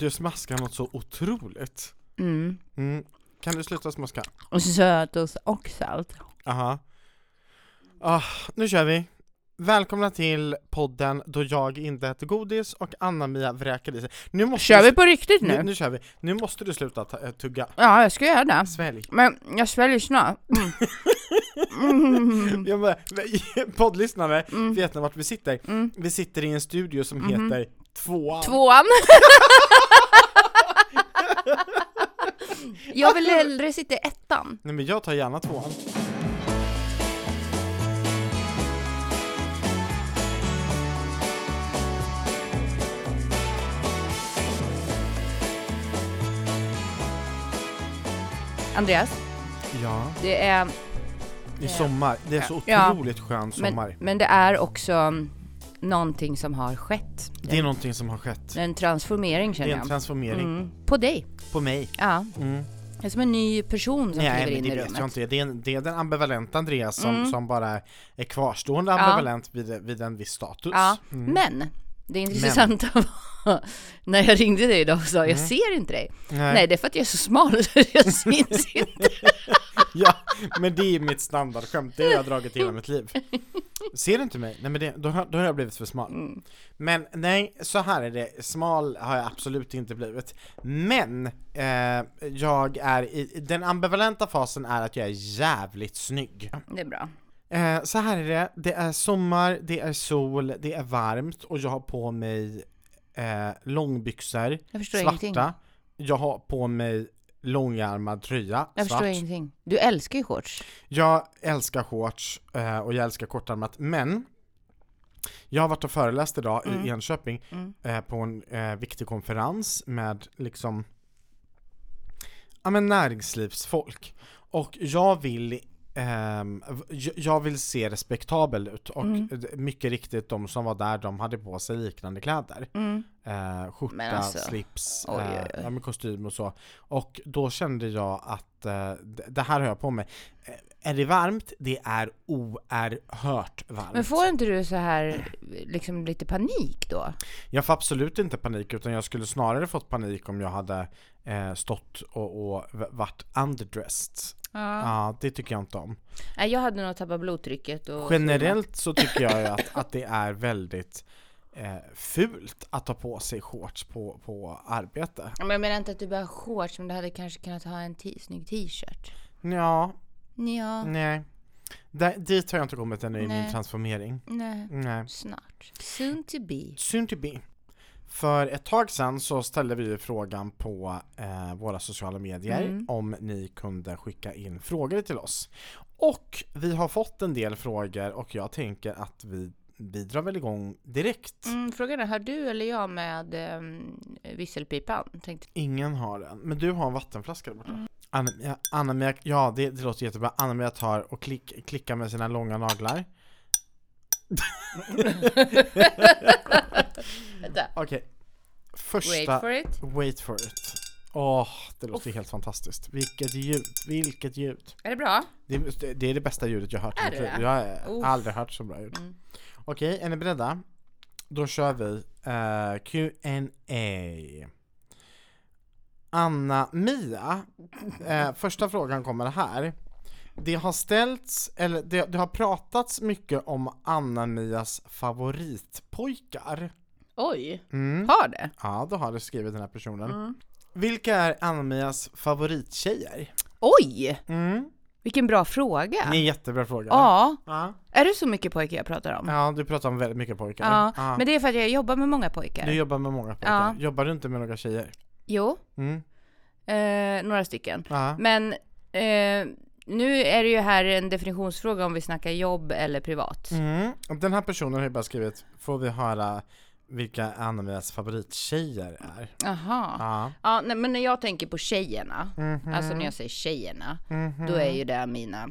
Du smaskar något så otroligt. Mm. Mm. Kan du sluta smaska? Och sötost och salt. Aha. Ah, nu kör vi. Välkomna till podden då jag inte äter godis och Anna-Mia vräker i sig. Nu måste Kör du, vi på riktigt nu? nu? Nu kör vi. Nu måste du sluta ta, äh, tugga. Ja, jag ska göra det. Svälj. Men jag sväljer snart. Mm. Mm. Jag bara, poddlyssnare, Mm. vet ni vart vi sitter? Mm. Vi sitter i en studio som Mhm. heter Tvåan. Tvåan. jag vill hellre sitta i ettan. Nej men jag tar gärna tvåan. Andreas, Ja, det är, i sommar. Det är så otroligt skön sommar. men, men det är också någonting som har skett. det är någonting som har skett. En transformering Det känner är en jag. transformering Mm. På dig. på mig. Ja, Mm. det är som en ny person som kliver men in det i rummet. jag inte, det är, det är den ambivalenta Andreas som, Mm. som bara är kvarstående Ja. ambivalent vid, vid en viss status. Ja, Mm. men det intressanta var när jag ringde dig idag och sa jag Mm. ser inte dig. Nej. Nej, det är för att jag är så smal så jag syns inte. Ja, men det är mitt standardskämt, det har jag dragit hela mitt liv. Ser du inte mig? Nej men det, då, har, då har jag blivit för smal. Mm. Men nej, så här är det, smal har jag absolut inte blivit. Men eh, jag är i, den ambivalenta fasen är att jag är jävligt snygg. Det är bra. Eh, så här är det, det är sommar, det är sol, det är varmt och jag har på mig eh, långbyxor, Jag svarta. ingenting. Jag har på mig långärmad tröja, Jag svart. förstår ingenting. Du älskar ju shorts. Jag älskar shorts eh, och jag älskar kortärmat, men jag har varit och föreläst idag Mm. i Enköping Mm. eh, på en eh, viktig konferens med liksom ja men näringslivsfolk och jag vill v- jag vill se respektabel ut och Mm. mycket riktigt de som var där de hade på sig liknande kläder Mm. eh, Skjorta, Men alltså, slips, oj, oj. Ja, med kostym och så Och då kände jag att d- det här har jag på mig Eh, Är det varmt? Det är oerhört varmt Men får inte du så här liksom lite panik då? Jag får absolut inte panik utan jag skulle snarare fått panik om jag hade eh, stått och, och varit underdressed. Ja. Ja, det tycker jag inte om. Nej, jag hade nog tappat blodtrycket och Generellt så tycker jag ju att, att det är väldigt eh, fult att ta på sig shorts på, på arbete. Men jag menar inte att du behöver shorts, men du hade kanske kunnat ha en snygg t-shirt. Ja, Ja, nej. Där, dit har jag inte kommit ännu i min transformering. nej, Nej. snart. Soon to be. Soon to be. För ett tag sedan så ställde vi frågan på eh, våra sociala medier Mm. om ni kunde skicka in frågor till oss. Och vi har fått en del frågor och jag tänker att vi, vi drar väl igång direkt. Mm, frågan är, har du eller jag med um, visselpipan? Tänkte, Ingen har den, men du har en vattenflaska där borta. Mm. Anna, Anna ja det, det låter jättebra. Anna-Mia tar och klick, klickar med sina långa naglar. vänta, Okej. Första... wait for it. Wait for it. Åh, det låter helt fantastiskt. Vilket ljud, vilket ljud. Är det bra? Det är, det är det bästa ljudet jag har hört i Är mitt det liv. det? Jag har Uff. aldrig hört så bra ljud. Mm. Okej, är ni beredda? Då kör vi uh, Q&A Anna-Mia, eh, första frågan kommer här. Det har ställts, eller det, det har pratats mycket om Anna-Mias favoritpojkar. Oj, Mm. har det? Ja, då har det skrivit den här personen. Mm. Vilka är Anna-Mias favorittjejer? Oj, Mm. vilken bra fråga. Det är en jättebra fråga. Ja, Ja. är det så mycket pojkar jag pratar om? ja, du pratar om väldigt mycket pojkar. Ja, men det är för att jag jobbar med många pojkar. Du jobbar med många pojkar. Ja. Jobbar du inte med några tjejer? Jo, Mm. eh, några stycken. Ja. Men eh, nu är det ju här en definitionsfråga om vi snackar jobb eller privat. Mm. Den här personen har ju bara skrivit, får vi höra vilka Anna-Mias favorittjejer är? Jaha. Ja. Ja, nej, men när jag tänker på tjejerna, Mhm. alltså när jag säger tjejerna, Mhm. då är ju det mina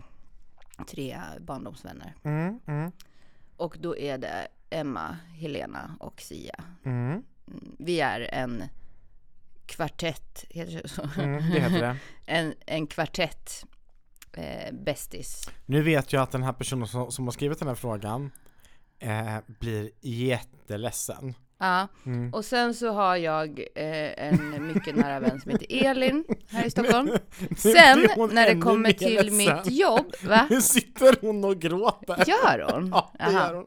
tre barndomsvänner. Mm, mm, Och då är det Emma, Helena och Sia. mm, Mm, Vi är en kvartett, heter det så? mm, det heter det. En, en kvartett eh, bästis. Nu vet jag att den här personen som, som har skrivit den här frågan eh, blir jätteledsen. Ja, Mm. och sen så har jag eh, en mycket nära vän som heter Elin här i Stockholm. Nu Sen när det kommer mer till ledsen. mitt jobb, va? Nu sitter hon och gråter. Gör hon? Ja, det Jaha. gör hon.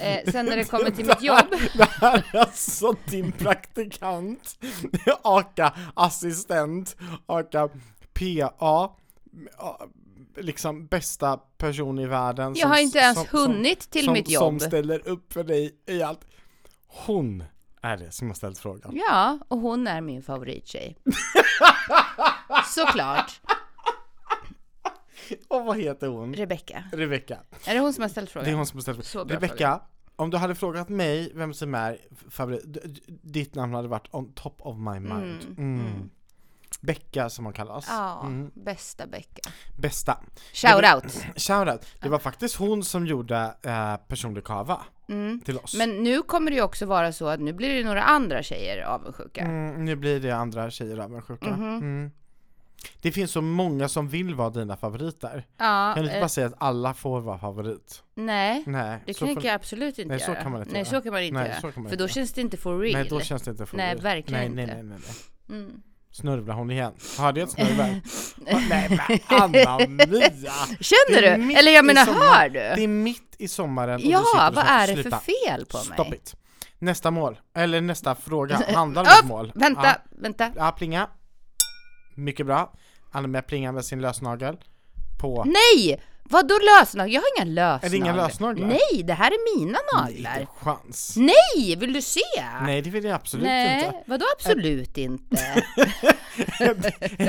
Eh, sen när det kommer till mitt jobb, Det här är alltså din praktikant, aka assistent, aka PA, liksom bästa person i världen. jag har inte ens hunnit till som, mitt Som jobb. ställer upp för dig i allt. Hon är det som har ställt frågan. Ja, och hon är min favorittjej. Såklart. Och vad heter hon? Rebecca. Rebecka. Är det hon som har ställt Det är frågan? hon som har ställt frågan. Rebecka, om du hade frågat mig vem som är favorit, ditt namn hade varit on top of my mind. Mm, Mm. Becka som hon kallas. Ja, Mm. bästa Becka. Bästa. Shout out! Shoutout. Det var faktiskt hon som gjorde eh, personlig kava Mm. till oss. Men nu kommer det ju också vara så att nu blir det några andra tjejer avundsjuka. Mm, nu blir det andra tjejer avundsjuka. Mhm. Mm. Det finns så många som vill vara dina favoriter. Ja, Kan du inte eh, bara säga att alla får vara favorit? nej. Nej, Det så kan jag absolut inte Nej, så göra. kan man inte nej, göra. så kan man inte Nej, göra. så man För inte då göra. känns det inte for real. Nej, då känns det inte Nej, real. verkligen nej, nej, inte. nej, nej, nej. mm. Snörvlar hon igen? Hörde jag ett snörvel? Nej men Anna-Mia! Känner du? Eller jag menar, hör du? Det är mitt i sommaren och du Ja, sitter och vad är det för fel på Stop mig? it. Nästa mål, eller nästa fråga, handlar om ett Upp! mål. Vänta, Ja, vänta. ja plinga. Mycket bra. Anna-Mia plingar med sin lösnagel på... Nej! Vadå lösnaglar? Jag har inga lösnaglar. Är det inga lösnaglar? Nej, det här är mina Nej, naglar. inte chans. Nej, vill du se? Nej, det vill jag absolut Nej, inte. vadå absolut inte?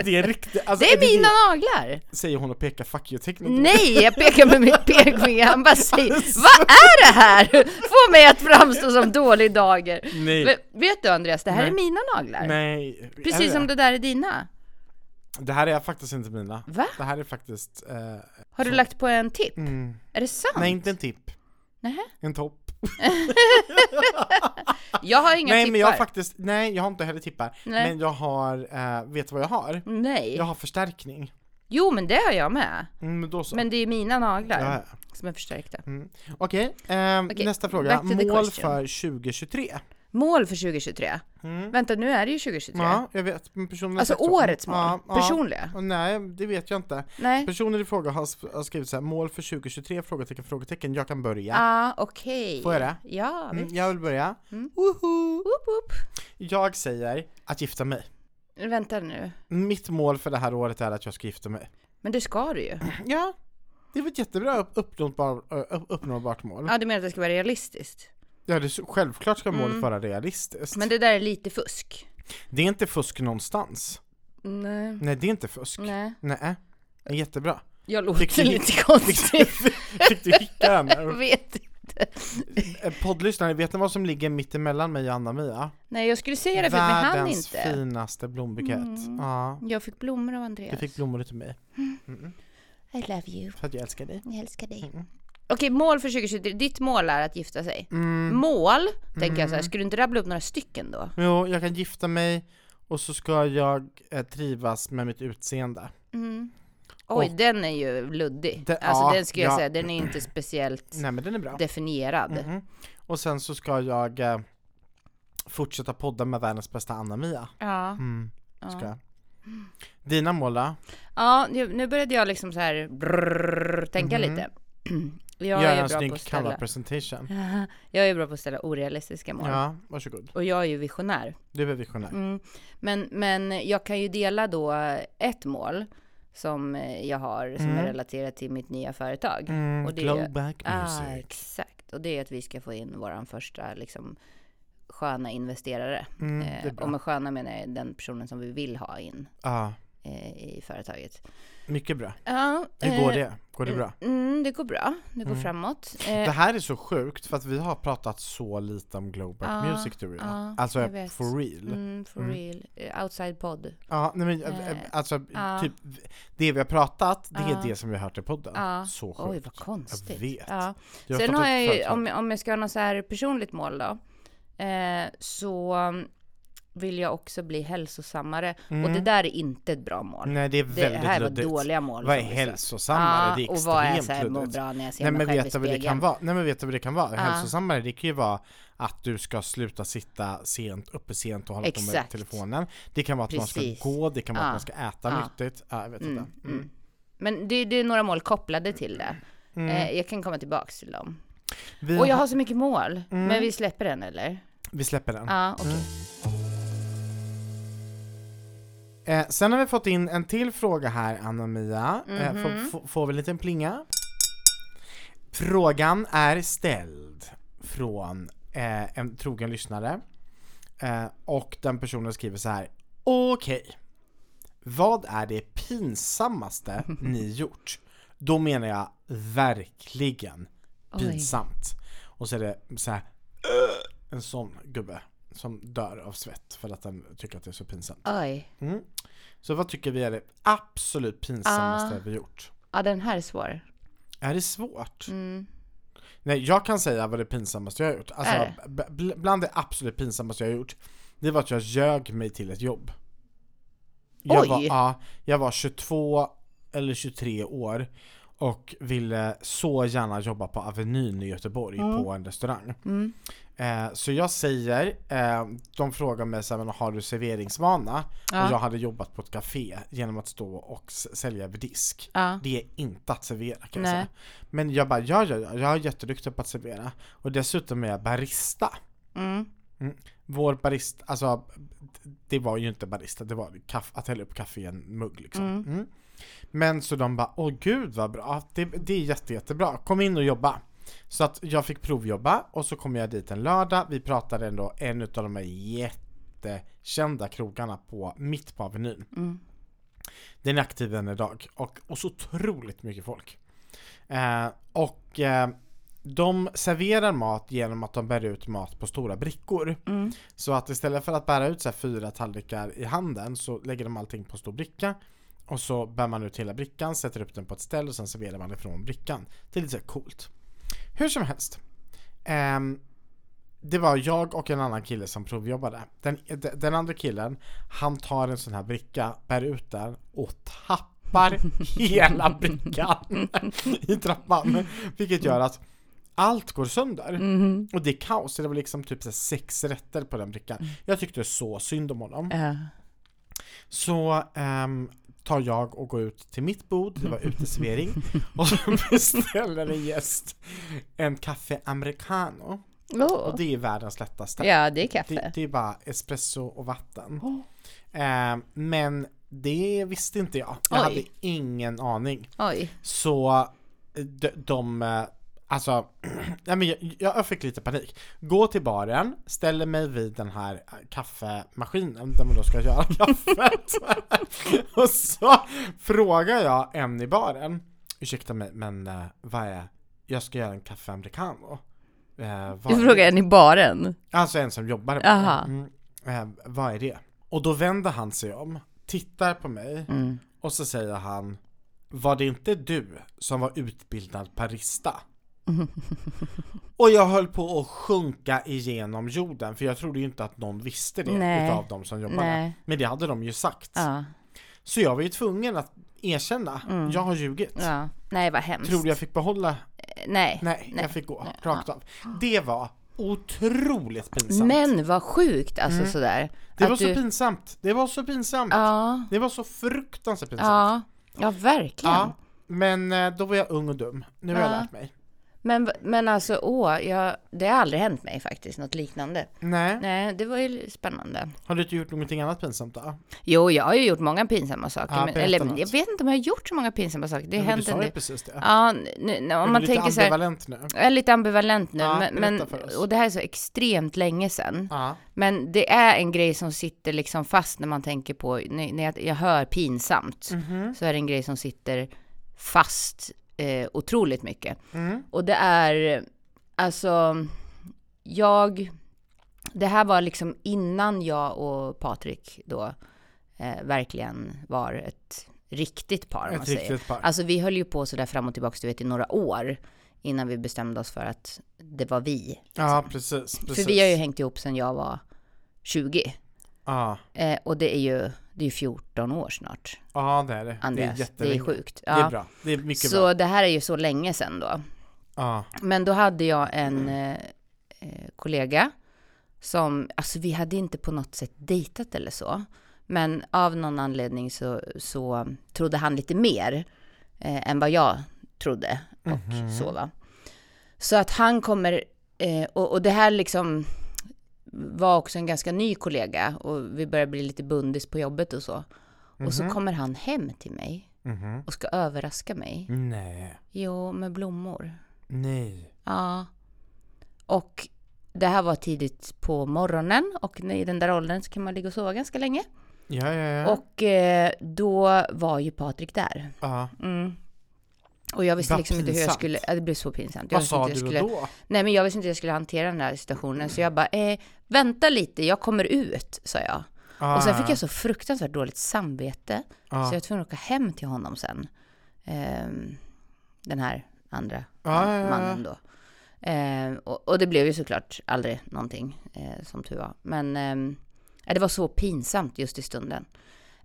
det är riktigt, alltså, Det är mina naglar! Säger hon och pekar fuck you-tecknet. Nej, jag pekar med mitt pekfinger, han bara säger Vad är det här? Få mig att framstå som dålig dager. Nej. Vet- Vet du Andreas, det här Nej. är mina naglar. Nej. är Precis som det där är dina. Det här är faktiskt inte mina. Va? Det här är faktiskt... Eh, Har du lagt på en tipp? mm, Är det sant? nej, inte en tipp. Nähä. En topp. Jag har inga nej, tippar. men jag har faktiskt... Nej, jag har inte heller tippar. Nej. Men jag har... Eh, vet du vad jag har? Nej. Jag har förstärkning. Jo, men det har jag med. Mm, men då så. Men det är mina naglar Ja, som är förstärkta. mm. Okej, ehm, Okej, nästa fråga. Mål question. för 2023. Mål för 2023. Mm. Vänta, nu är det ju 2023. Ja, jag vet. Men personen Alltså så. årets mål? Ja, ja. Personliga? Och Nej, det vet jag inte. Nej? Personen i fråga har, sk- har skrivit så här, mål för 2023? Frågetecken, frågetecken. Jag kan börja. Ah, okej. Får jag det? Ja, Mm, jag vill börja. Mm. Woho! Woop, woop. Jag säger att gifta mig. Vänta nu. Mitt mål för det här året är att jag ska gifta mig. Men det ska du ju. Ja, det är väl ett jättebra upp- uppnåbar, upp- uppnåbart mål. Ja, du menar att det ska vara realistiskt? Ja, det självklart ska målet Mm. vara realistiskt. Men det där är lite fusk. Det är inte fusk någonstans. Nej. Nej, det är inte fusk. Nej. Nej, det är jättebra. Jag Fick låter du- lite Fick, konstig. fick du hicka den? Jag vet inte. Eh, Poddlyssnare, vet ni vad som ligger mitt emellan mig och Anna-Mia? Nej, jag skulle säga det för att vi hann Världens inte. finaste blombukett. Mm. Ja, Jag fick blommor av Andreas. du fick blommor till mig. Mm. I love you. För att jag älskar dig. Jag älskar dig. Mm. Okej, mål för 2023. Ditt mål är att gifta sig. Mm. Mål, tänker jag så här, skulle du inte rabbla upp några stycken då? Jo, jag kan gifta mig och så ska jag eh, trivas med mitt utseende. Mm. Oj, Och- den är ju luddig. Det- alltså ja, den skulle jag ja. säga, den är inte speciellt Nej men den är bra. definierad. Mhm. Och sen så ska jag eh, fortsätta podda med världens bästa Anna-Mia. Ja. Mm, ska Ja. jag. Dina mål då? ja, nu nu började jag liksom så här brrrr, tänka Mhm. lite. Jag Göra är en snygg cover presentation. Jag är bra på att ställa orealistiska mål. Ja, varsågod. Och jag är ju visionär. Du är visionär. Mm. Men, men jag kan ju dela då ett mål som jag har som är Mm. relaterat till mitt nya företag. Mm, Och det- Glowback Ah, Music. exakt. Och det är att vi ska få in våran första liksom sköna investerare. Mm, är eh, och med sköna menar jag den personen som vi vill ha in Ja, eh, i företaget. Mycket bra. Ja, Hur går eh, det? Går det bra? Mm, det går bra. Det går Mm. framåt. Det Eh, här är så sjukt för att vi har pratat så lite om Glowback Ja, Music jag. ja, Alltså for real. mm, for Mm. real. Eh, outside podd. Ja, nej men Eh, eh, alltså typ det vi har pratat, det är det som vi har hört i podden. Så sjukt. Oj, vad konstigt. Jag vet. Ja. Sen har jag ju, om, om jag ska ha något så här personligt mål då, eh, så vill jag också bli hälsosammare. Och det där är inte ett bra mål. Nej det är det väldigt här var luddigt. dåliga mål. Vad är hälsosammare? det är och vad är extremt så här, må bra när jag ser Nej mig men själv i vet du vad det kan spegeln? vara? Nej men vet du vad det kan vara? Hälsosammare det kan ju vara att du ska sluta sitta sent, uppe sent och hålla på med Exakt. telefonen. Det kan vara att man Precis. ska gå, det kan vara Ja. att man ska äta Ja. nyttigt. Ja, jag vet inte. Mm. Men det, det är några mål kopplade till det. Eh, jag kan komma tillbaks till dem. Vi, Och jag har- så mycket mål. Mm. Men vi släpper den eller? vi släpper den. Ja, okej. Eh, sen har vi fått in en till fråga här Anna-Mia. Eh, Mhm. får, vi en liten plinga? Frågan är ställd från eh, en trogen lyssnare. Eh, och den personen skriver så här. Okej. Vad är det pinsammaste ni gjort? Då menar jag verkligen Oj. pinsamt. Och så är det så här. En sån gubbe som dör av svett för att den tycker att det är så pinsamt. Oj. Mm. Så vad tycker vi är det absolut pinsammaste Ah. vi gjort? Ja, den här är svår. Är det svårt? Mm. Nej, jag kan säga vad det pinsammaste jag har gjort. Alltså, Är bl- bland det absolut pinsammaste jag har gjort, det var att jag ljög mig till ett jobb. Jag Oj! Var, ja, jag var 22 eller 23 år och ville så gärna jobba på Avenyn i Göteborg på en restaurang. Mm. Eh, så jag säger, eh, de frågar mig så här, "Men har du serveringsvana? Ja. Och jag hade jobbat på ett café genom att stå och sälja över disk. Ja. Det är inte att servera kan jag Nej. säga. Men jag bara, ja, ja, ja, jag är jätteduktig på att servera. Och dessutom är jag barista. Mm. Vår barista, alltså det var ju inte barista, det var kaff, att hälla upp kaffe i en mugg liksom. Mm. Men så de bara, åh gud vad bra, det, det är jätte, jättebra, kom in och jobba. Så att jag fick provjobba och så kom jag dit en lördag, vi pratade ändå en utav de här jättekända krogarna på, mitt på Avenyn. Den är aktiv än idag och, och så otroligt mycket folk. Eh, och eh, de serverar mat genom att de bär ut mat på stora brickor. Så att istället för att bära ut så här fyra tallrikar i handen så lägger de allting på en stor bricka och så bär man ut hela brickan, sätter upp den på ett ställe och sen serverar man ifrån brickan. Det är lite så coolt. Hur som helst. Ehm, det var jag och en annan kille som provjobbade. Den, de- den andra killen, han tar en sån här bricka, bär ut den och tappar hela brickan i trappan. Vilket gör att allt går sönder. Och det är kaos. Det var liksom typ så sex rätter på den brickan. Jag tyckte så synd om honom. Ja. Så ehm, tar jag och går ut till mitt bord, det var uteservering, och så beställer en gäst en kaffe americano. Oh. Och det är världens lättaste. Ja, det är Det, kaffe. det är bara espresso och vatten. Ehm, men det visste inte jag. Jag Oj. hade ingen aning. Oj. Så de, de eh, alltså, men jag, jag fick lite panik. Gå till baren, ställer mig vid den här eh, kaffemaskinen där man då ska göra kaffet. och så frågar jag en i baren, ursäkta mig men eh, vad är, jag ska göra en kaffe americano. Eh, Du frågar en i baren? Alltså en som jobbar Aha. det. Mm. Vad är det? Och då vänder han sig om, tittar på mig Mm. och så säger han Var det inte du som var utbildad barista? och jag höll på att sjunka igenom jorden för jag trodde ju inte att någon visste det Nej. utav de som jobbade. Nej. Men det hade de ju sagt. Ja. Så jag var ju tvungen att erkänna, jag har ljugit. ja. Nej, vad hemskt. Tror du jag fick behålla? Nej. Nej, jag fick gå rakt av. Det var otroligt pinsamt. Men vad sjukt alltså sådär. Det var så du... pinsamt. Det var så pinsamt. Ja. Det var så fruktansvärt pinsamt. Ja. Ja, verkligen. Ja, men eh, då var jag ung och dum. Nu har jag Ja. lärt mig. Men, men alltså, åh, jag, det har aldrig hänt mig faktiskt, något liknande. Nej. Nej, det var ju spännande. Har du inte gjort någonting annat pinsamt då? Jo, jag har ju gjort många pinsamma saker. Ja, men, eller, något. jag vet inte om jag har gjort så många pinsamma saker. Det Men händer du sa ju precis det. Ja, nu, nu, Är om du man lite tänker så här, ambivalent nu? jag är lite ambivalent nu, Ja, men, men, och det här är så extremt länge sedan. Ja. Men det är en grej som sitter liksom fast när man tänker på, när, när jag, jag hör pinsamt, Mhm. så är det en grej som sitter fast eh, otroligt mycket. Mm. Och det är, alltså, jag, det här var liksom innan jag och Patrik då eh, verkligen var ett riktigt par, om man Ett säger. riktigt par. Alltså vi höll ju på sådär fram och tillbaka, du vet, i några år innan vi bestämde oss för att det var vi. Ja, precis. precis. För vi har ju hängt ihop sedan jag var 20. Ja, Eh, och det är ju, det är ju 14 år snart, ja det är det. Andreas. det är Det är, jättelänge. sjukt. Det är bra. Det är mycket Så bra. det här är ju så länge sedan då. Ja. Men då hade jag en eh, eh, kollega som, alltså vi hade inte på något sätt dejtat eller så. Men av någon anledning så, så trodde han lite mer eh, än vad jag trodde och så va. Så att han kommer, eh, och, och det här liksom var också en ganska ny kollega och vi började bli lite bundis på jobbet och så. Och så kommer han hem till mig Mhm. och ska överraska mig. Nej. Jo, med blommor. Nej. Ja. Och det här var tidigt på morgonen och i den där åldern så kan man ligga och sova ganska länge. Ja, ja, ja. Och eh, då var ju Patrik där. ja. Mm. Och jag visste liksom inte hur jag skulle, ja, det blev så pinsamt. Vad sa du skulle, då? Nej men jag visste inte hur jag skulle hantera den här situationen så jag bara, eh, vänta lite, jag kommer ut, sa jag. Ah, Och sen fick jag så fruktansvärt dåligt samvete ah. så jag var tvungen att åka hem till honom sen. Ehm, den här andra ja. mannen då. Ehm, och, och det blev ju såklart aldrig någonting, eh, som tur var. Men ja, det var så pinsamt just i stunden.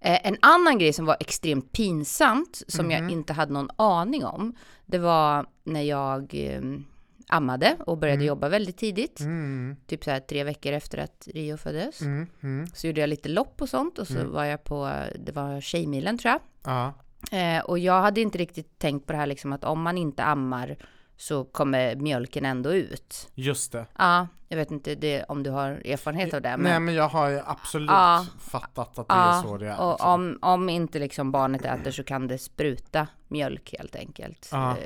Eh, en annan grej som var extremt pinsamt, som jag inte hade någon aning om, det var när jag ehm, ammade och började jobba väldigt tidigt. Mm, Typ så här tre veckor efter att Rio föddes. mm, mm. Så gjorde jag lite lopp och sånt och så var jag på, det var Tjejmilen tror jag. Ja. Eh, och jag hade inte riktigt tänkt på det här liksom att om man inte ammar så kommer mjölken ändå ut. Just det. Ja, jag vet inte det, om du har erfarenhet av det. Nej Men, men jag har ju absolut Ja. fattat att det är ja, så det är. och liksom. om, om inte liksom barnet äter så kan det spruta mjölk helt enkelt. Ja.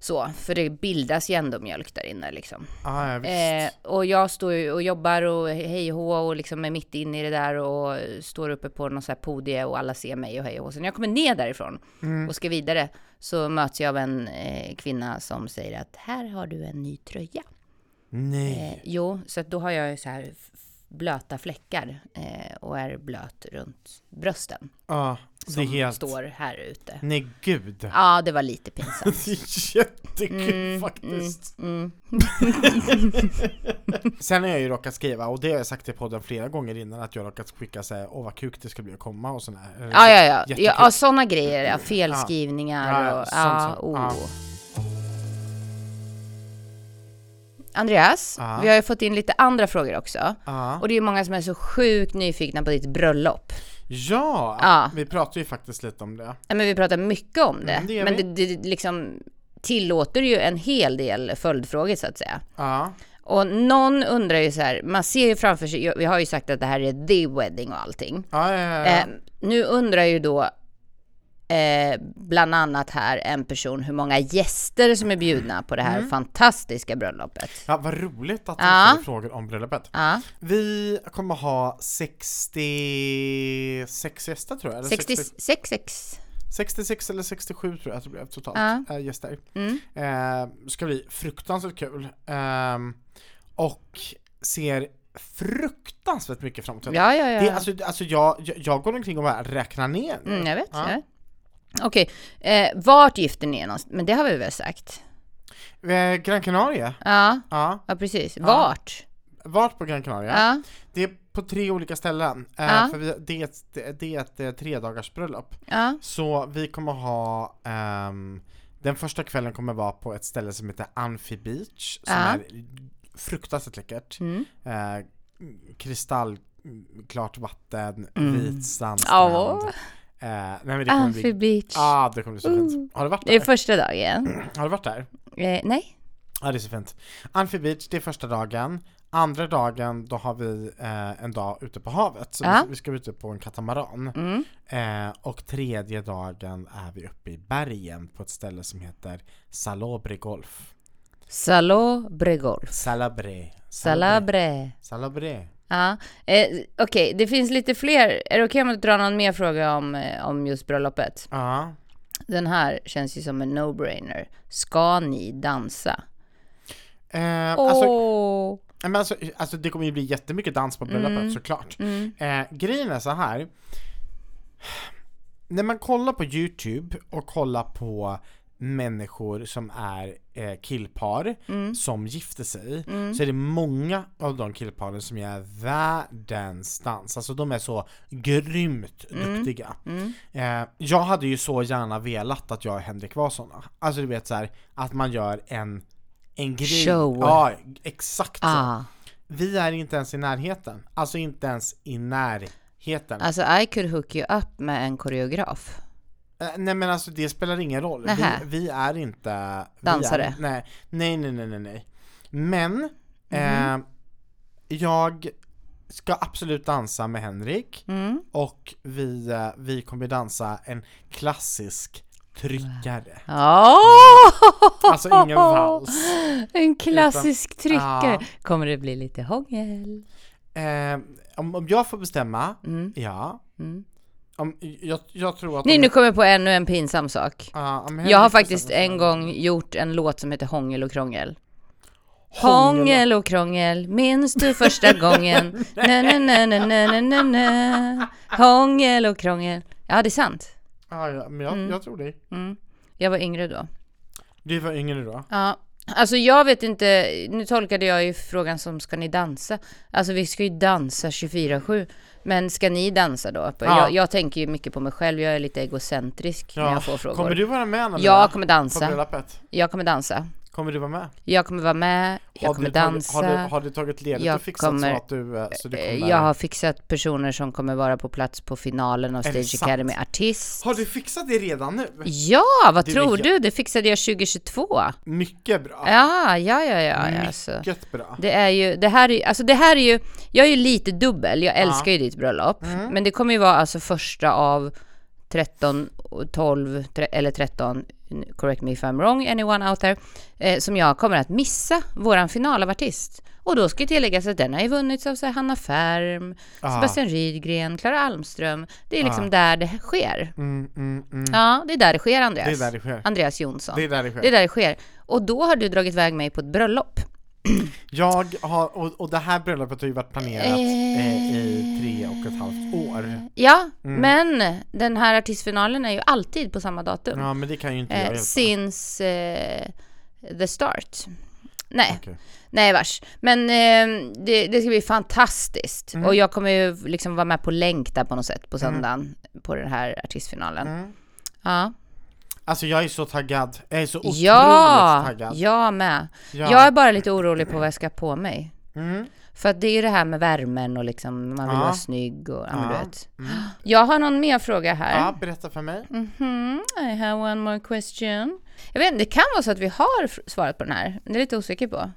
Så, för det bildas ju ändå mjölk där inne liksom. Ja, ja. Eh, och jag står ju och jobbar och hej och och liksom är mitt inne i det där och står uppe på någon så här podie och alla ser mig och hej och. Så när jag kommer ner därifrån Mm. och ska vidare så möts jag av en eh, kvinna som säger att här har du en ny tröja. Nej. Eh, jo, så att då har jag ju så här blöta fläckar eh, och är blöt runt brösten. Ja, det är Som helt... står här ute. Nej gud. Ja, det var lite pinsamt. Det är jättekul faktiskt. Mm. Sen har jag ju råkat skriva, och det har jag sagt i podden flera gånger innan, att jag råkat skicka såhär, åh vad kuk det ska bli att komma och sådär. Ja, ja, ja. Jättekul. ja, sådana grejer. Ja, felskrivningar Ja, ja, och... sånt Ja, som- oh. ja. Andreas, Ja. vi har ju fått in lite andra frågor också. Ja. Och det är ju många som är så sjukt nyfikna på ditt bröllop. Ja, Ja. vi pratar ju faktiskt lite om det. Ja, men vi pratar mycket om det. Mm, det men vi. det, det liksom tillåter ju en hel del följdfrågor så att säga. Ja, Och någon undrar ju så här, man ser ju framför sig, vi har ju sagt att det här är the wedding och allting. ja, ja. Eh, nu undrar ju då eh, bland annat här en person hur många gäster som är bjudna på det här Mm. fantastiska bröllopet. ja vad roligt att du Ja. ställer frågor om bröllopet. Ja, Vi kommer ha 66 gäster tror jag, eller 60, 66, 6. 66 eller 67 tror jag att det blev totalt, Ja. äh, gäster. Mm. Eh, ska bli fruktansvärt kul. Ehm, och ser fruktansvärt mycket fram emot. Ja, ja, ja. Det, alltså, alltså jag, jag, jag går omkring och bara räknar ner mm, jag vet. Ja. Jag vet. Okej, eh, vart gifter ni er någonstans? Men det har vi väl sagt? Eh, Gran Canaria, Ja, ja. ja precis. Vart? Vart på Gran Canaria? Ja, Det är på tre olika ställen. Eh, Ja. För vi, det, är ett, det, är ett eh, tre dagars bröllop. ja, Så vi kommer ha ehm, Den första kvällen kommer vara på ett ställe som heter Amphi Beach Som Ja. är fruktansvärt läckert mm. eh, Kristallklart vatten, Mm. vit sandstrand Ja. Eh, nej men det kommer Amphi bli Beach. ah, det kommer bli så fint. Mm. Har du varit Det är där? första dagen. Har du varit där? Eh, nej. Ja det är så fint. Amphi Beach, det är första dagen. Andra dagen, då har vi eh, en dag ute på havet. Så Ja. vi, vi ska ut på en katamaran. Mm. Eh, och tredje dagen är vi uppe i bergen på ett ställe som heter Salobre Golf. Salobre Golf. Salabre. Salabre. Salabre. Ja, eh, okej, det finns lite fler. Är det okej om jag drar någon mer fråga om, eh, om just bröllopet? Ja. Den här känns ju som en no-brainer. Ska ni dansa? Eh, Åh! alltså, men alltså, alltså det kommer ju bli jättemycket dans på bröllopet Mm. såklart. Mm. Eh, grejen är så här. När man kollar på Youtube och kollar på människor som är eh, killpar Mm. som gifter sig så är det många av de killparen som gör världens dans. Alltså de är så grymt Mm. duktiga. Eh, jag hade ju så gärna velat att jag och Henrik var såna. Alltså du vet så här, att man gör en, en grej. Show. Ja, exakt så. Ah. Vi är inte ens i närheten. Alltså inte ens i närheten. Alltså I could hook you up med en koreograf. Eh, nej men alltså det spelar ingen roll. Vi, vi är inte... Dansare. Är, nej, nej, nej, nej, nej, nej. Men Mhm. eh, jag ska absolut dansa med Henrik Mm. och vi, eh, vi kommer dansa en klassisk tryckare. Oh! Alltså ingen vals. En klassisk Utan- tryckare. Ja. Kommer det bli lite hångel? Eh, om, om jag får bestämma, Mm. ja. Mm. Om, jag, jag tror att... Nej, om- nu kommer jag på ännu en pinsam sak. Ja, om Jag har faktiskt en gång gjort en låt som heter Hångel och krångel. Hångel och- krångel, minns du första gången? Na, na, na, na, na, na, na. Hångel och krångel. Ja, det är sant. Ja, ja, men jag, jag tror det. Mm. Jag var yngre då. Du var yngre då? Ja, alltså jag vet inte, nu tolkade jag ju frågan som ska ni dansa? Alltså vi ska ju dansa 24-7, men ska ni dansa då? Ja. Jag, jag tänker ju mycket på mig själv, jag är lite egocentrisk när jag får frågor. Kommer du vara med Anna Jag kommer På dansa, bröllopet? jag kommer dansa, Kommer du vara med? jag kommer vara med, jag Har kommer tagit- dansa. Har du, har du tagit ledigt Jag och fixat kommer- så att du, eh, så du kommer Jag har fixat personer som kommer vara på plats på finalen av Stage? Academy Artist. Har du fixat det redan nu? Ja, vad Du tror du? Det fixade jag 2022. Mycket bra! Ja, ja, ja, ja. ja alltså. Mycket bra! Det är ju, det här är, alltså det här är ju, jag är ju lite dubbel, jag älskar ju ditt bröllop, Mm. men det kommer ju vara alltså första av 13, 12 tre, eller 13, correct me if I'm wrong, anyone out there, eh, som jag kommer att missa våran final av artist. Och då ska tilläggas att den har ju vunnits av så här, Hanna Färm, Ah. Sebastian Rydgren, Klara Almström. Det är liksom där det sker. Mm, mm, mm. Ja, det är där det sker Andreas. Det är där det sker. Andreas Jonsson. Det är där det sker. Det är där det sker. Och då har du dragit iväg mig på ett bröllop. Jag har, och, och det här bröllopet har ju varit planerat eh, i tre och ett halvt år. Ja, Mm. men den här artistfinalen är ju alltid på samma datum. Ja men det kan ju inte jag eh, hjälpa. since eh, the start. Nej, Okej. nej vars. Men eh, det, det ska bli fantastiskt. Mm. Och jag kommer ju liksom vara med på länk där på något sätt på söndagen på den här artistfinalen. Mm. Ja, Alltså jag är så taggad. Jag är så otroligt ja taggad. jag med. Ja. Jag är bara lite orolig på vad jag ska ha på mig. Mm. För att det är ju det här med värmen och liksom man vill Ja. vara snygg och ja, men du Ja. vet. Jag har någon mer fråga här. ja, berätta för mig. Mhm, I have one more question. Jag vet inte, det kan vara så att vi har svarat på den här. Det är lite osäker på.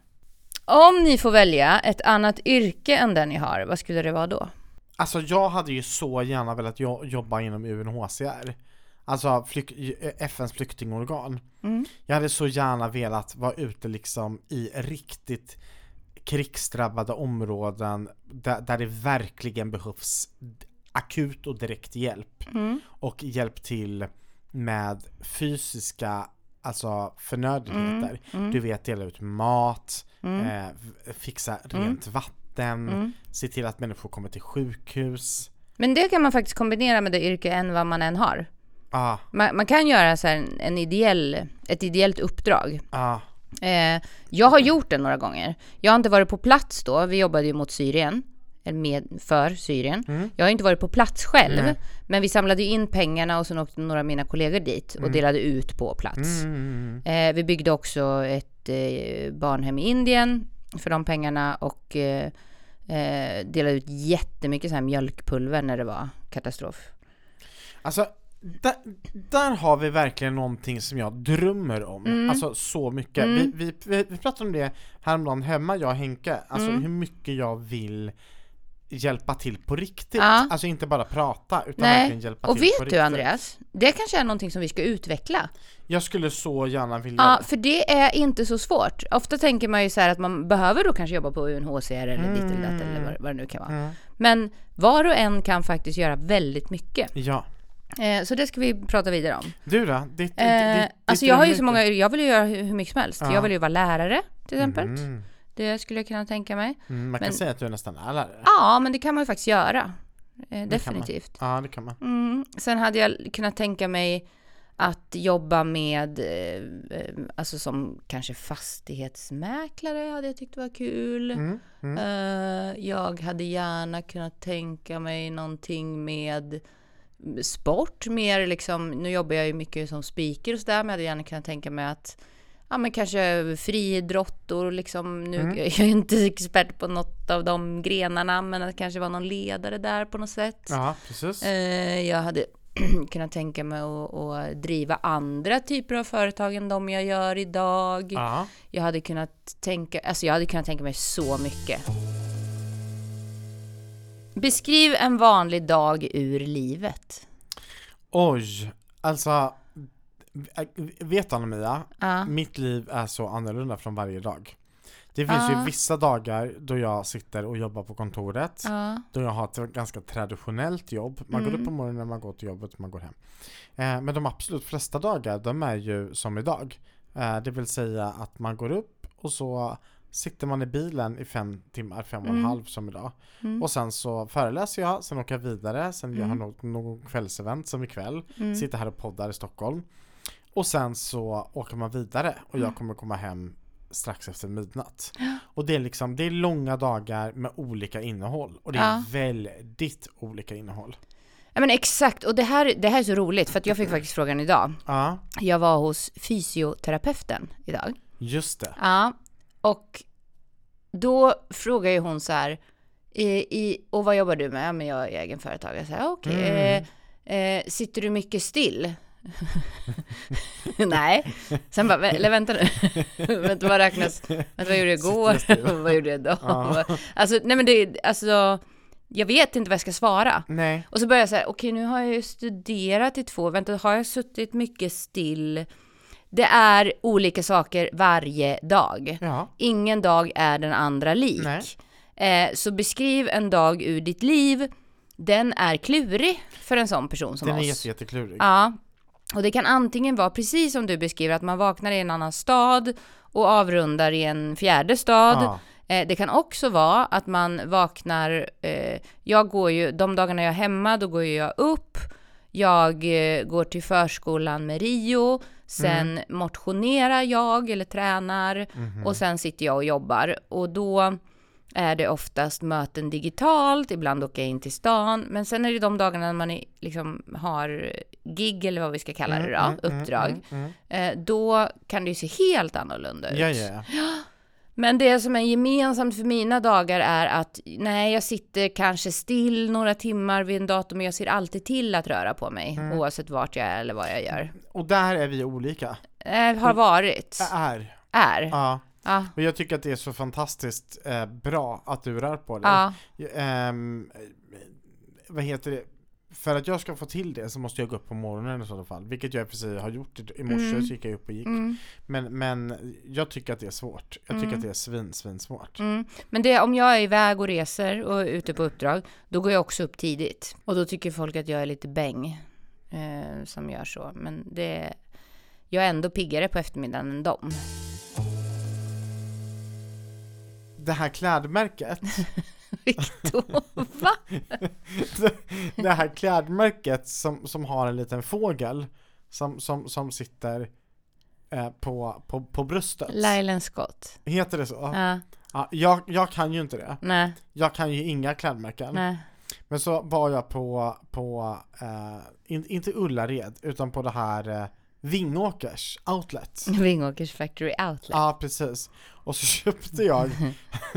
Om ni får välja ett annat yrke än den ni har, vad skulle det vara då? Alltså jag hade ju så gärna velat jo- jobba inom UNHCR. Alltså flyk- FNs flyktingorgan. Mm. Jag hade så gärna velat vara ute liksom i riktigt krigsdrabbade områden där, där det verkligen behövs akut och direkt hjälp. Mm. Och hjälp till med fysiska alltså förnödenheter. Mm. Du vet dela ut mat, Mm. eh, fixa rent vatten, Mm. se till att människor kommer till sjukhus. Men det kan man faktiskt kombinera med det yrke än vad man än har. Ah, Man, man kan göra så en, en ideell, ett ideellt uppdrag. ah, Eh, jag har gjort det några gånger. Jag har inte varit på plats då. Vi jobbade ju mot Syrien. Eller med, för Syrien. Jag har inte varit på plats själv. Nej. Men vi samlade in pengarna och sen åkte några av mina kollegor dit och delade ut på plats. mm, Eh, vi byggde också ett eh, barnhem i Indien för de pengarna och eh, eh, delade ut jättemycket så här mjölkpulver när det var katastrof. Alltså, där, där har vi verkligen någonting som jag drömmer om. Mm. Alltså så mycket. Vi, vi, vi, vi pratade om det häromdagen hemma, jag och Henke. Alltså Mm. hur mycket jag vill hjälpa till på riktigt. Ja. Alltså inte bara prata, utan verkligen Nej, hjälpa och till vet på du riktigt. Andreas? Det kanske är någonting som vi ska utveckla. Jag skulle så gärna vilja Ja, för det är inte så svårt. Ofta tänker man ju så här att man behöver då kanske jobba på UNHCR eller eller datt eller vad, vad det nu kan vara. Mm. Men var och en kan faktiskt göra väldigt mycket. Ja. Eh, så det ska vi prata vidare om. Du då? Ditt, ditt, Eh, ditt, alltså jag har ju så många, jag vill ju göra hur, mycket som helst. Ja. Jag vill ju vara lärare till exempel. Mm. Det skulle jag kunna tänka mig. Mm, man kan Men- säga att du nästan är lärare. Ja, men det kan man ju faktiskt göra. Eh, definitivt. Ja, det kan man. Mm. Sen hade jag kunnat tänka mig att att jobba med, eh, eh, alltså som kanske fastighetsmäklare hade jag tyckt var kul. Mm, mm. Eh, jag hade gärna kunnat tänka mig någonting med sport, mer liksom, nu jobbar jag ju mycket som speaker och sådär, men jag hade gärna kunnat tänka mig att ja men kanske friidrott och liksom, nu Mm. jag är inte expert på något av de grenarna, men att kanske var någon ledare där på något sätt. Ja, precis. Eh, jag hade kunnat tänka mig att, att driva andra typer av företag än de jag gör idag. Ja. Jag hade kunnat tänka, alltså jag hade kunnat tänka mig så mycket. Beskriv en vanlig dag ur livet. Oj, alltså Vet Anna-Mia? Ja. Mitt liv är så annorlunda från varje dag. Det finns ju Ja. vissa dagar då jag sitter och jobbar på kontoret. Ja. Då jag har ett ganska traditionellt jobb. Man går Mm. upp på morgonen, man går till jobbet, man går hem. Eh, men de absolut flesta dagar, de är ju som idag. Eh, det vill säga att man går upp och så sitter man i bilen i fem timmar, fem och en Mm. halv som idag. Mm. Och sen så föreläser jag, sen åker jag vidare, sen gör jag Mm. något, någon kvällsevent som ikväll. Mm. Sitter här och poddar i Stockholm. Och sen så åker man vidare och Mm. jag kommer komma hem strax efter midnatt. Och det är liksom, det är långa dagar med olika innehåll. Och det är Ja. väldigt olika innehåll. Ja men exakt, och det här, det här är så roligt för att jag fick faktiskt frågan idag. Ja, Jag var hos fysioterapeuten idag. just det. Ja, och då frågar ju hon så här, i, i, och vad jobbar du med? Ja, men jag är egenföretagare. Så här, okej, Mm. eh, eh, sitter du mycket still? Nej. Sen bara, "Vä- eller vänta nu. vänta, vad räknas? Vänta, vad gjorde jag igår? Vad gjorde jag idag? Ja. Alltså, nej men det, alltså, jag vet inte vad jag ska svara. Nej. Och så börjar jag säga, okej nu har jag ju studerat i två, vänta har jag suttit mycket still? Det är olika saker varje dag. Ja. Ingen dag är den andra lik. Eh, så beskriv en dag ur ditt liv. Den är klurig för en sån person som Den är oss. jätte, jätteklurig. Ja, och det kan antingen vara precis som du beskriver, att man vaknar i en annan stad och avrundar i en fjärde stad. Ja. Eh, det kan också vara att man vaknar, eh, jag går ju, de dagarna jag är hemma, då går jag upp, jag eh, går till förskolan med Rio, sen motionerar jag eller tränar Mhm. och sen sitter jag och jobbar. Och då är det oftast möten digitalt, ibland åker jag in till stan, men sen är det de dagarna när man är, liksom har gig eller vad vi ska kalla det då, Mm, mm, uppdrag. mm, mm. Eh, då kan det ju se helt annorlunda ut. Ja, ja. Men det som är gemensamt för mina dagar är att nej, jag sitter kanske still några timmar vid en dator, men jag ser alltid till att röra på mig, Mm. oavsett vart jag är eller vad jag gör. Och där är vi olika. Eh, har varit, Är. är. Ja. Ja, Och jag tycker att det är så fantastiskt eh, bra att du rör på dig. ja, Ehm, vad heter det? För att jag ska få till det så måste jag gå upp på morgonen i så fall. Vilket jag precis har gjort i- morse, Mm. så gick jag upp och gick. mm, Men, men jag tycker att det är svårt. Jag tycker Mm. att det är svin, svin svårt. mm. Men det, om jag är iväg och reser och ute på uppdrag, då går jag också upp tidigt. Och då tycker folk att jag är lite bäng eh, som gör så. Men det, jag är ändå piggare på eftermiddagen än dem. Det här klädmärket, Victor, va? det här klädmärket som, som har en liten fågel som, som, som sitter eh, på, på, på bröstet. Lylan Scott. Heter det så? Ja, Ja, jag, jag kan ju inte det. nej, Jag kan ju inga klädmärken. nej. Men så var jag på, på eh, in, inte Ullared, utan på det här eh, Vingåkers outlet. Vingåkers Factory Outlet. Ja, precis. Och så köpte jag,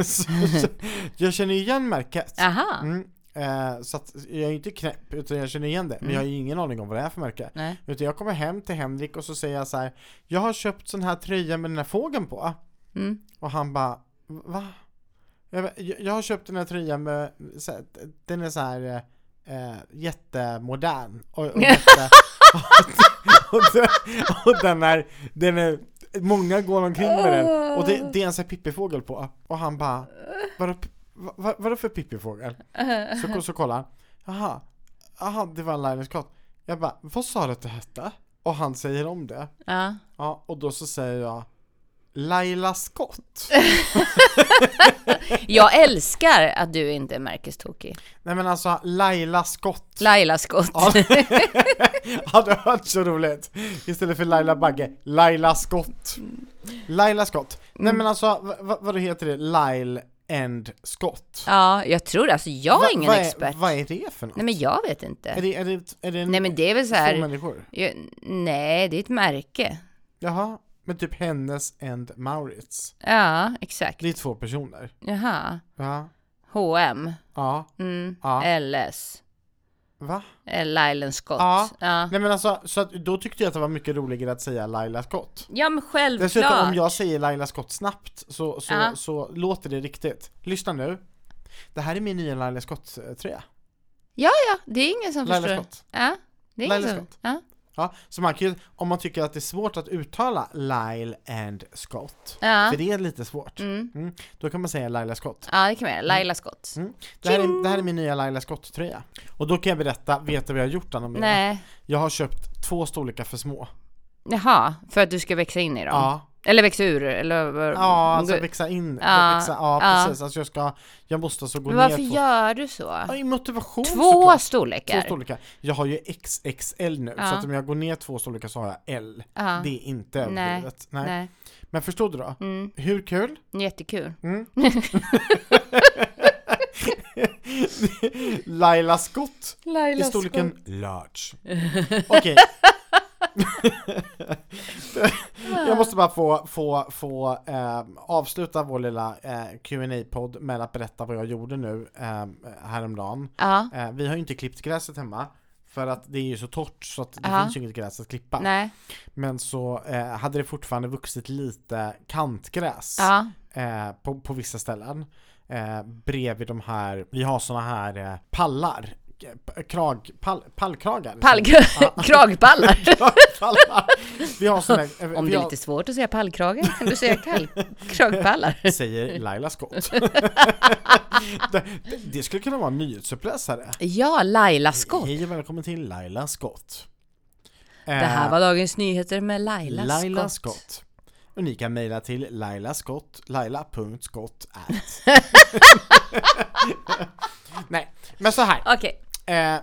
så, jag känner igen märket. Aha. Mm, eh, så att jag är inte knäpp, utan jag känner igen det. Men Mm. jag har ju ingen aning om vad det är för märke. Nej. Utan jag kommer hem till Henrik och så säger jag så här: Jag har köpt sån här tröja med den här fågeln på. Mm. Och han bara, va? Jag, jag jag har köpt den här tröjan med, så här, den är så här eh, jättemodern och, och, jätte, och, den, och den är, den är, många går omkring med den och det, det är en sån här pippifågel på och han bara, vadå, vad, vadå för pippifågel? Så, så kollar han, jaha, jaha det var en Linus. Jag bara, vad sa du att det hette? Och han säger om det. Ja. Ja, och då så säger jag Laila Scott. Jag älskar att du inte är märkestokig. Nej men alltså Laila Scott. Laila Scott. Ja, hade varit så roligt. Istället för Laila Bagge, Laila Scott. Laila Scott. Nej men alltså, v- v- vad heter det? Lyle and Scott. Ja, jag tror alltså, jag Va- är ingen vad expert. Vad är det för något? Nej men jag vet Är inte. det, är det, är det en, Nej men det är väl så två här, människor? jag, nej det är ett märke. Jaha, men typ hennes and Maurits. Ja, exakt. Det är två personer. Jaha. Ja. H&M, Ja. mm. Ja. LS, Va? eh, Lyle Scott. Ja. Ja. Nej men alltså, så att, då tyckte jag att det var mycket roligare att säga Laila Scott. ja men självklart. Dessutom om jag säger Laila Scott snabbt så, så, Ja. så låter det riktigt. Lyssna nu. Det här är min nya Laila Scott-tröja. Ja, ja, det är ingen som Laila förstår. Scott. Ja, det är Laila ingen som... Scott. Ja. Ja, så man kan ju, om man tycker att det är svårt att uttala Lyle and Scott, Ja. för det är lite svårt, Mm. mm, då kan man säga Laila Scott. ja, det kan man göra. Laila Scott. Mm. Det, här är, det här är min nya Laila Scott-tröja. Och då kan jag berätta, vet du vad jag har gjort Anna? Nej. Jag har köpt två storlekar för små. Jaha, för att du ska växa in i dem? Ja, Eller växa ur, eller? ja alltså växa in, Ja, växa, ja, ja. precis. Alltså jag ska, jag måste alltså gå Men ner varför två, gör du så? ja, i motivation Två såklart. storlekar? Två storlekar. Jag har ju XXL nu, Ja. så att om jag går ner två storlekar så har jag L. Ja. Det är inte överdrivet. Nej. Nej. Men förstod du då? Mm. Hur kul? Jättekul. Mm. Laila Scott Laila i storleken large. Okej. Jag måste bara få, få, få eh, avsluta vår lilla eh, qa podd med att berätta vad jag gjorde nu eh, häromdagen. Ja. Eh, vi har ju inte klippt gräset hemma för att det är ju så torrt så att det Ja. finns ju inget gräs att klippa. Nej. Men så eh, hade det fortfarande vuxit lite kantgräs Ja. eh, på, på vissa ställen. Eh, bredvid de här, vi har såna här eh, pallar, krag, pall, pallkragar. Pall... Kragpallar. Kragpallar. Vi har såna, Om det är har, lite svårt att säga pallkrage kan du säga kall... kragpallar. säger Laila Scott. det, det, skulle kunna vara en nyhetsuppläsare. Ja, Laila Scott. Hej och välkommen till Laila Scott. Det här Eh, var Dagens Nyheter med Laila, Laila Scott. Scott. Och ni kan mejla till lailaskott, laila.skott Nej, men så här. Okej, Eh,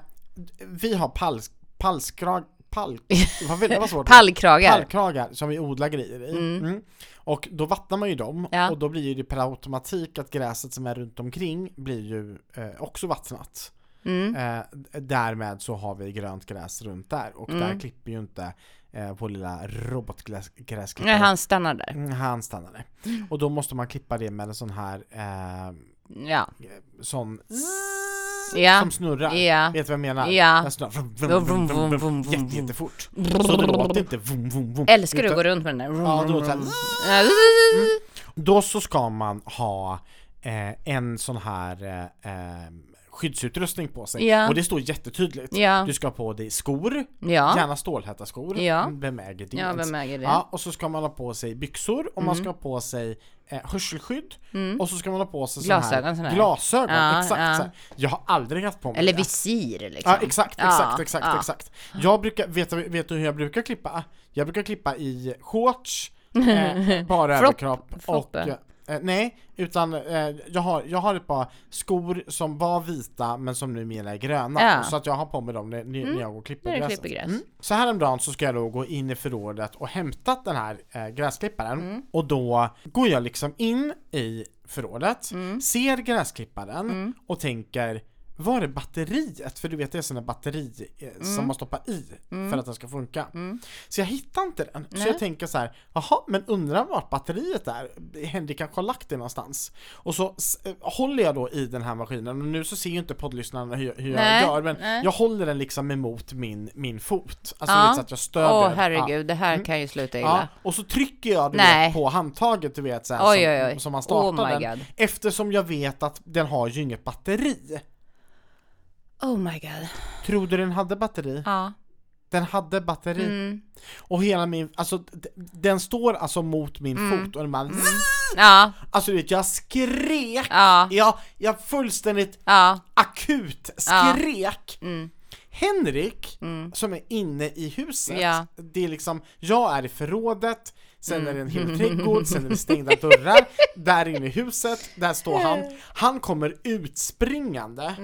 vi har pall, pallskrag, pall, vad var svårt. pallkragar. Pallkragar som vi odlar grejer i. Mm. Och då vattnar man ju dem Ja. och då blir ju det per automatik att gräset som är runt omkring blir ju eh, också vattnat. Mm. Eh, därmed så har vi grönt gräs runt där och där Mm. klipper ju inte eh, vår lilla robotgräsklippare. Nej, han stannar där. Mm, han stannade. Och då måste man klippa det med en sån här eh, Ja. sån Ja. som snurrar. Ja. Vet du vad jag menar? Ja. Den snurrar vrum, vrum, Vrum, vrum, vrum, vrum, vrum, vrum, vrum, jätte, vrum. jättefort. Så det låter inte vum, vum, vum. Älskar du att gå runt med den där? Ja, då det Ja. Då så ska man ha eh, en sån här eh, eh, skyddsutrustning på sig. Ja. Och det står jättetydligt. Ja. Du ska ha på dig skor, Ja. gärna stålhätta skor. Ja. Vem äger det? Ja, vem äger det? Ja, och så ska man ha på sig byxor och man Mm. ska ha på sig eh, hörselskydd Mm. och så ska man ha på sig Glasögon, här, sån här. glasögon. Ja, exakt ja. så här. Jag har aldrig haft på mig Eller det. visir liksom. Ja exakt, exakt, exakt, exakt. Jag brukar, vet vet du hur jag brukar klippa? Jag brukar klippa i shorts, eh, bara överkropp och... Eh, nej, utan eh, jag, har, jag har ett par skor som var vita men som numera är gröna. Ja. Så att jag har på mig dem när, när jag går och klipper gräset. klipper gräs. Mm. Så häromdagen så ska jag då gå in i förrådet och hämta den här eh, gräsklipparen Mm. och då går jag liksom in i förrådet, Mm. ser gräsklipparen och tänker var är batteriet? För du vet det är sådana batteri eh, Mm. som man stoppar i för att den ska funka. Så jag hittar inte den. Så jag tänker så här, jaha, men undrar vart batteriet är? Henrik kanske har lagt det någonstans. Och så eh, håller jag då i den här maskinen och nu så ser ju inte poddlyssnarna hur, hur Nej, jag gör men nej. jag håller den liksom emot min, min fot. Alltså Ja. så att jag stödjer. Åh Ja. herregud, det här kan ju sluta Ja, illa. och så trycker jag du Nej. vet, på handtaget du vet så här, Oj, som, oj, oj. som man startar Oh den. God. Eftersom jag vet att den har ju inget batteri. Oh my god. Tror du den hade batteri? Ja. Den hade batteri. Mm. Och hela min, alltså den står alltså mot min Mm. fot och den bara Ja. Alltså du vet, jag skrek! Ja. Jag, jag fullständigt Ja. akut Ja. skrek! Mm. Henrik, som är inne i huset, Ja. det är liksom, jag är i förrådet, sen är det en hel trädgård, sen är det stängda dörrar, där inne i huset, där står han. Han kommer utspringande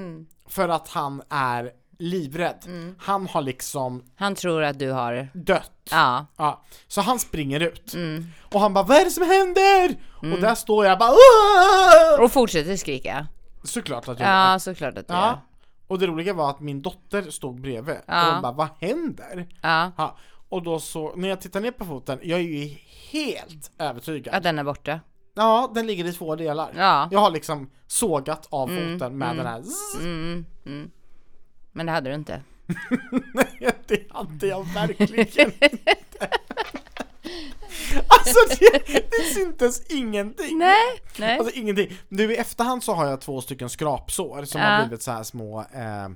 för att han är livrädd. Han har liksom Han tror att du har, dött. ja, Ja, så han springer ut. Mm. Och han bara 'Vad är det som händer?' Och där står jag bara Åh! och fortsätter skrika. Såklart att jag. Ja, såklart att du. Ja. Och det roliga var att min dotter stod bredvid Ja. och hon bara 'Vad händer?' Ja, Ja. Och då så, när jag tittar ner på foten, jag är ju helt övertygad. att den är borta. Ja, den ligger i två delar. Ja. Jag har liksom sågat av foten med den här zzz. Mm, mm. Men det hade du inte. Nej, det hade jag verkligen inte. Alltså det, det syntes ingenting. Nej, nej. Alltså ingenting. Nu i efterhand så har jag två stycken skrapsår som Ja. har blivit så här små eh,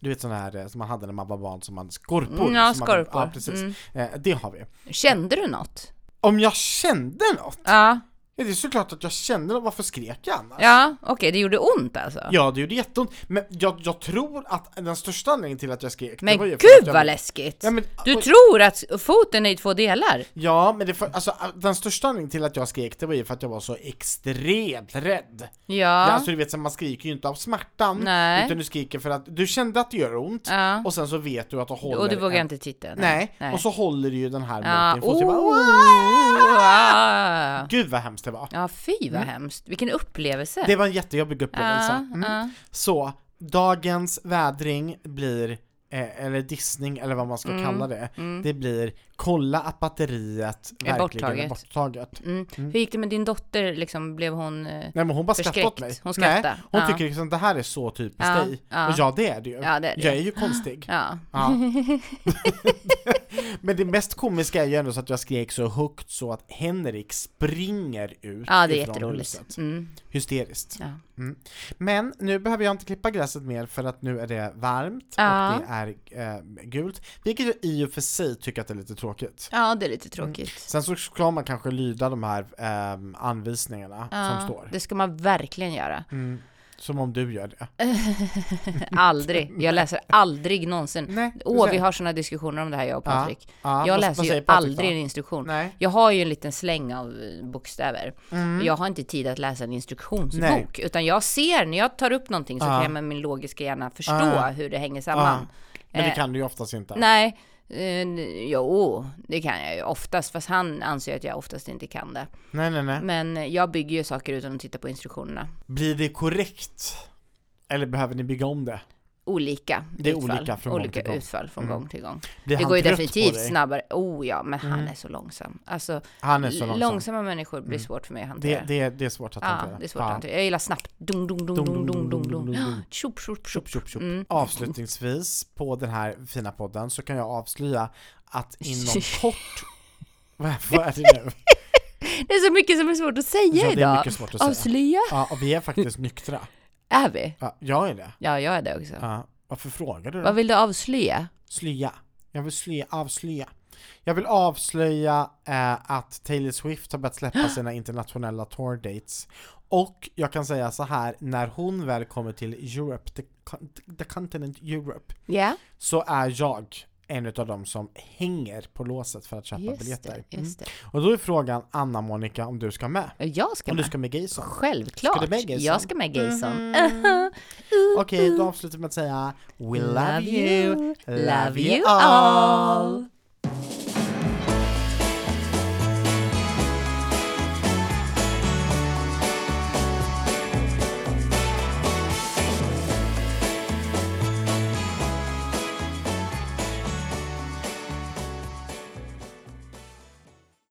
du vet sådana här eh, som man hade när man var barn som man skorpor. Mm, ja, som man- skorpor. Ja, precis. Mm. Eh, det har vi. Kände du något? Om jag kände något? Ja, Ja, det är såklart att jag kände något, varför skrek jag annars? ja, okej, det gjorde ont alltså? Ja, det gjorde jätteont. Men jag, jag tror att den största anledningen till att jag skrek, Men det var ju gud jag, vad läskigt! Ja, men- du oj. tror att foten är i två delar? Ja, men det för, alltså, den största anledningen till att jag skrek, det var ju för att jag var så extremt rädd. Ja. Ja. Alltså du vet, man skriker ju inte av smärtan, Nej. utan du skriker för att du kände att det gör ont, Ja. och sen så vet du att du håller och du vågar en- inte titta? Nej. nej. och så håller du ju den här Ja, mot din fot. Jag bara, oh, ah. Gud vad hemskt det var. ja, fy vad hemskt. Vilken upplevelse. Det var en jättejobbig upplevelse. ja, Mm. ja. Så, dagens vädring blir, eh, eller dissning eller vad man ska Mm, kalla det, det blir kolla att batteriet Är verkligen är borttaget. borttaget. Mm. Hur gick det med din dotter? Liksom, blev hon... eh, Nej men hon bara skrattade åt mig. Hon skrattade. Nej, hon Ja. tycker liksom det här är så typiskt Ja, dig. ja. Och ja det är det ju. Ja, det är det. Jag är ju konstig. Ja. Men det mest komiska är ju ändå så att jag skrek så högt så att Henrik springer ut ja, det är jätteroligt. huset. Mm. Hysteriskt. Ja. Men nu behöver jag inte klippa gräset mer för att nu är det varmt Ja. och det är eh, gult. Vilket jag i och för sig tycker att det är lite tråkigt. ja, det är lite tråkigt. Sen så ska man kanske lyda de här eh, anvisningarna som Ja, står. det ska man verkligen göra. Mm. Som om du gör det. Aldrig. Jag läser aldrig någonsin. Nej, Åh, vi har sådana diskussioner om det här jag och Patrik. ja, jag läser ju aldrig en instruktion. Nej. Jag har ju en liten släng av eh, bokstäver. Mm. Jag har inte tid att läsa en instruktionsbok. Nej. Utan jag ser, när jag tar upp någonting så Ja. kan jag med min logiska hjärna förstå hur det hänger samman. Men det Eh, kan du ju oftast inte. Nej, jo, det kan jag ju oftast. Fast han anser att jag oftast inte kan det. nej, nej. nej. Men jag bygger ju saker utan att titta på instruktionerna. Blir det korrekt? Eller behöver ni bygga om det? Olika Det är utfall. olika från gång olika till gång. utfall från Mm. gång till gång. Blir Det han går ju definitivt snabbare. Oh ja, men han Mm. är så långsam. Alltså, Han är så långsam. långsamma människor blir Mm. svårt för mig att Det, hantera. det, det är svårt att ja, hantera. det är svårt att hantera. Jag gillar snabbt. Dung, dung, dung, dung, dung, dung, dung. Tjopp, tjopp, tjopp. Tjup, tjup. Mm. Avslutningsvis på den här fina podden så kan jag avslöja att inom kort vad, är det nu? Det är så mycket som är svårt att säga Ja, det är idag. mycket svårt att säga. Avslöja. Ja, och vi är faktiskt nyktra. Är vi? Ja, jag är det. Ja, jag är det också. Ja, varför frågar du? Vad vill du avslöja? Slya. Jag vill slya, avslöja. Jag vill avslöja eh, att Taylor Swift har börjat släppa sina internationella tour dates. Och jag kan säga så här, när hon väl kommer till Europe, the, the continent Europe, Ja, så är jag en av dem som hänger på låset för att köpa just biljetter. det, just det. Mm. Och då är frågan, Anna-Monica, om du ska med? Jag ska Om du med. ska med Gayson? Självklart. Ska du med Gayson? Jag ska med Gayson. Mhm. Okej, då avslutar vi med att säga We love, you, love you all!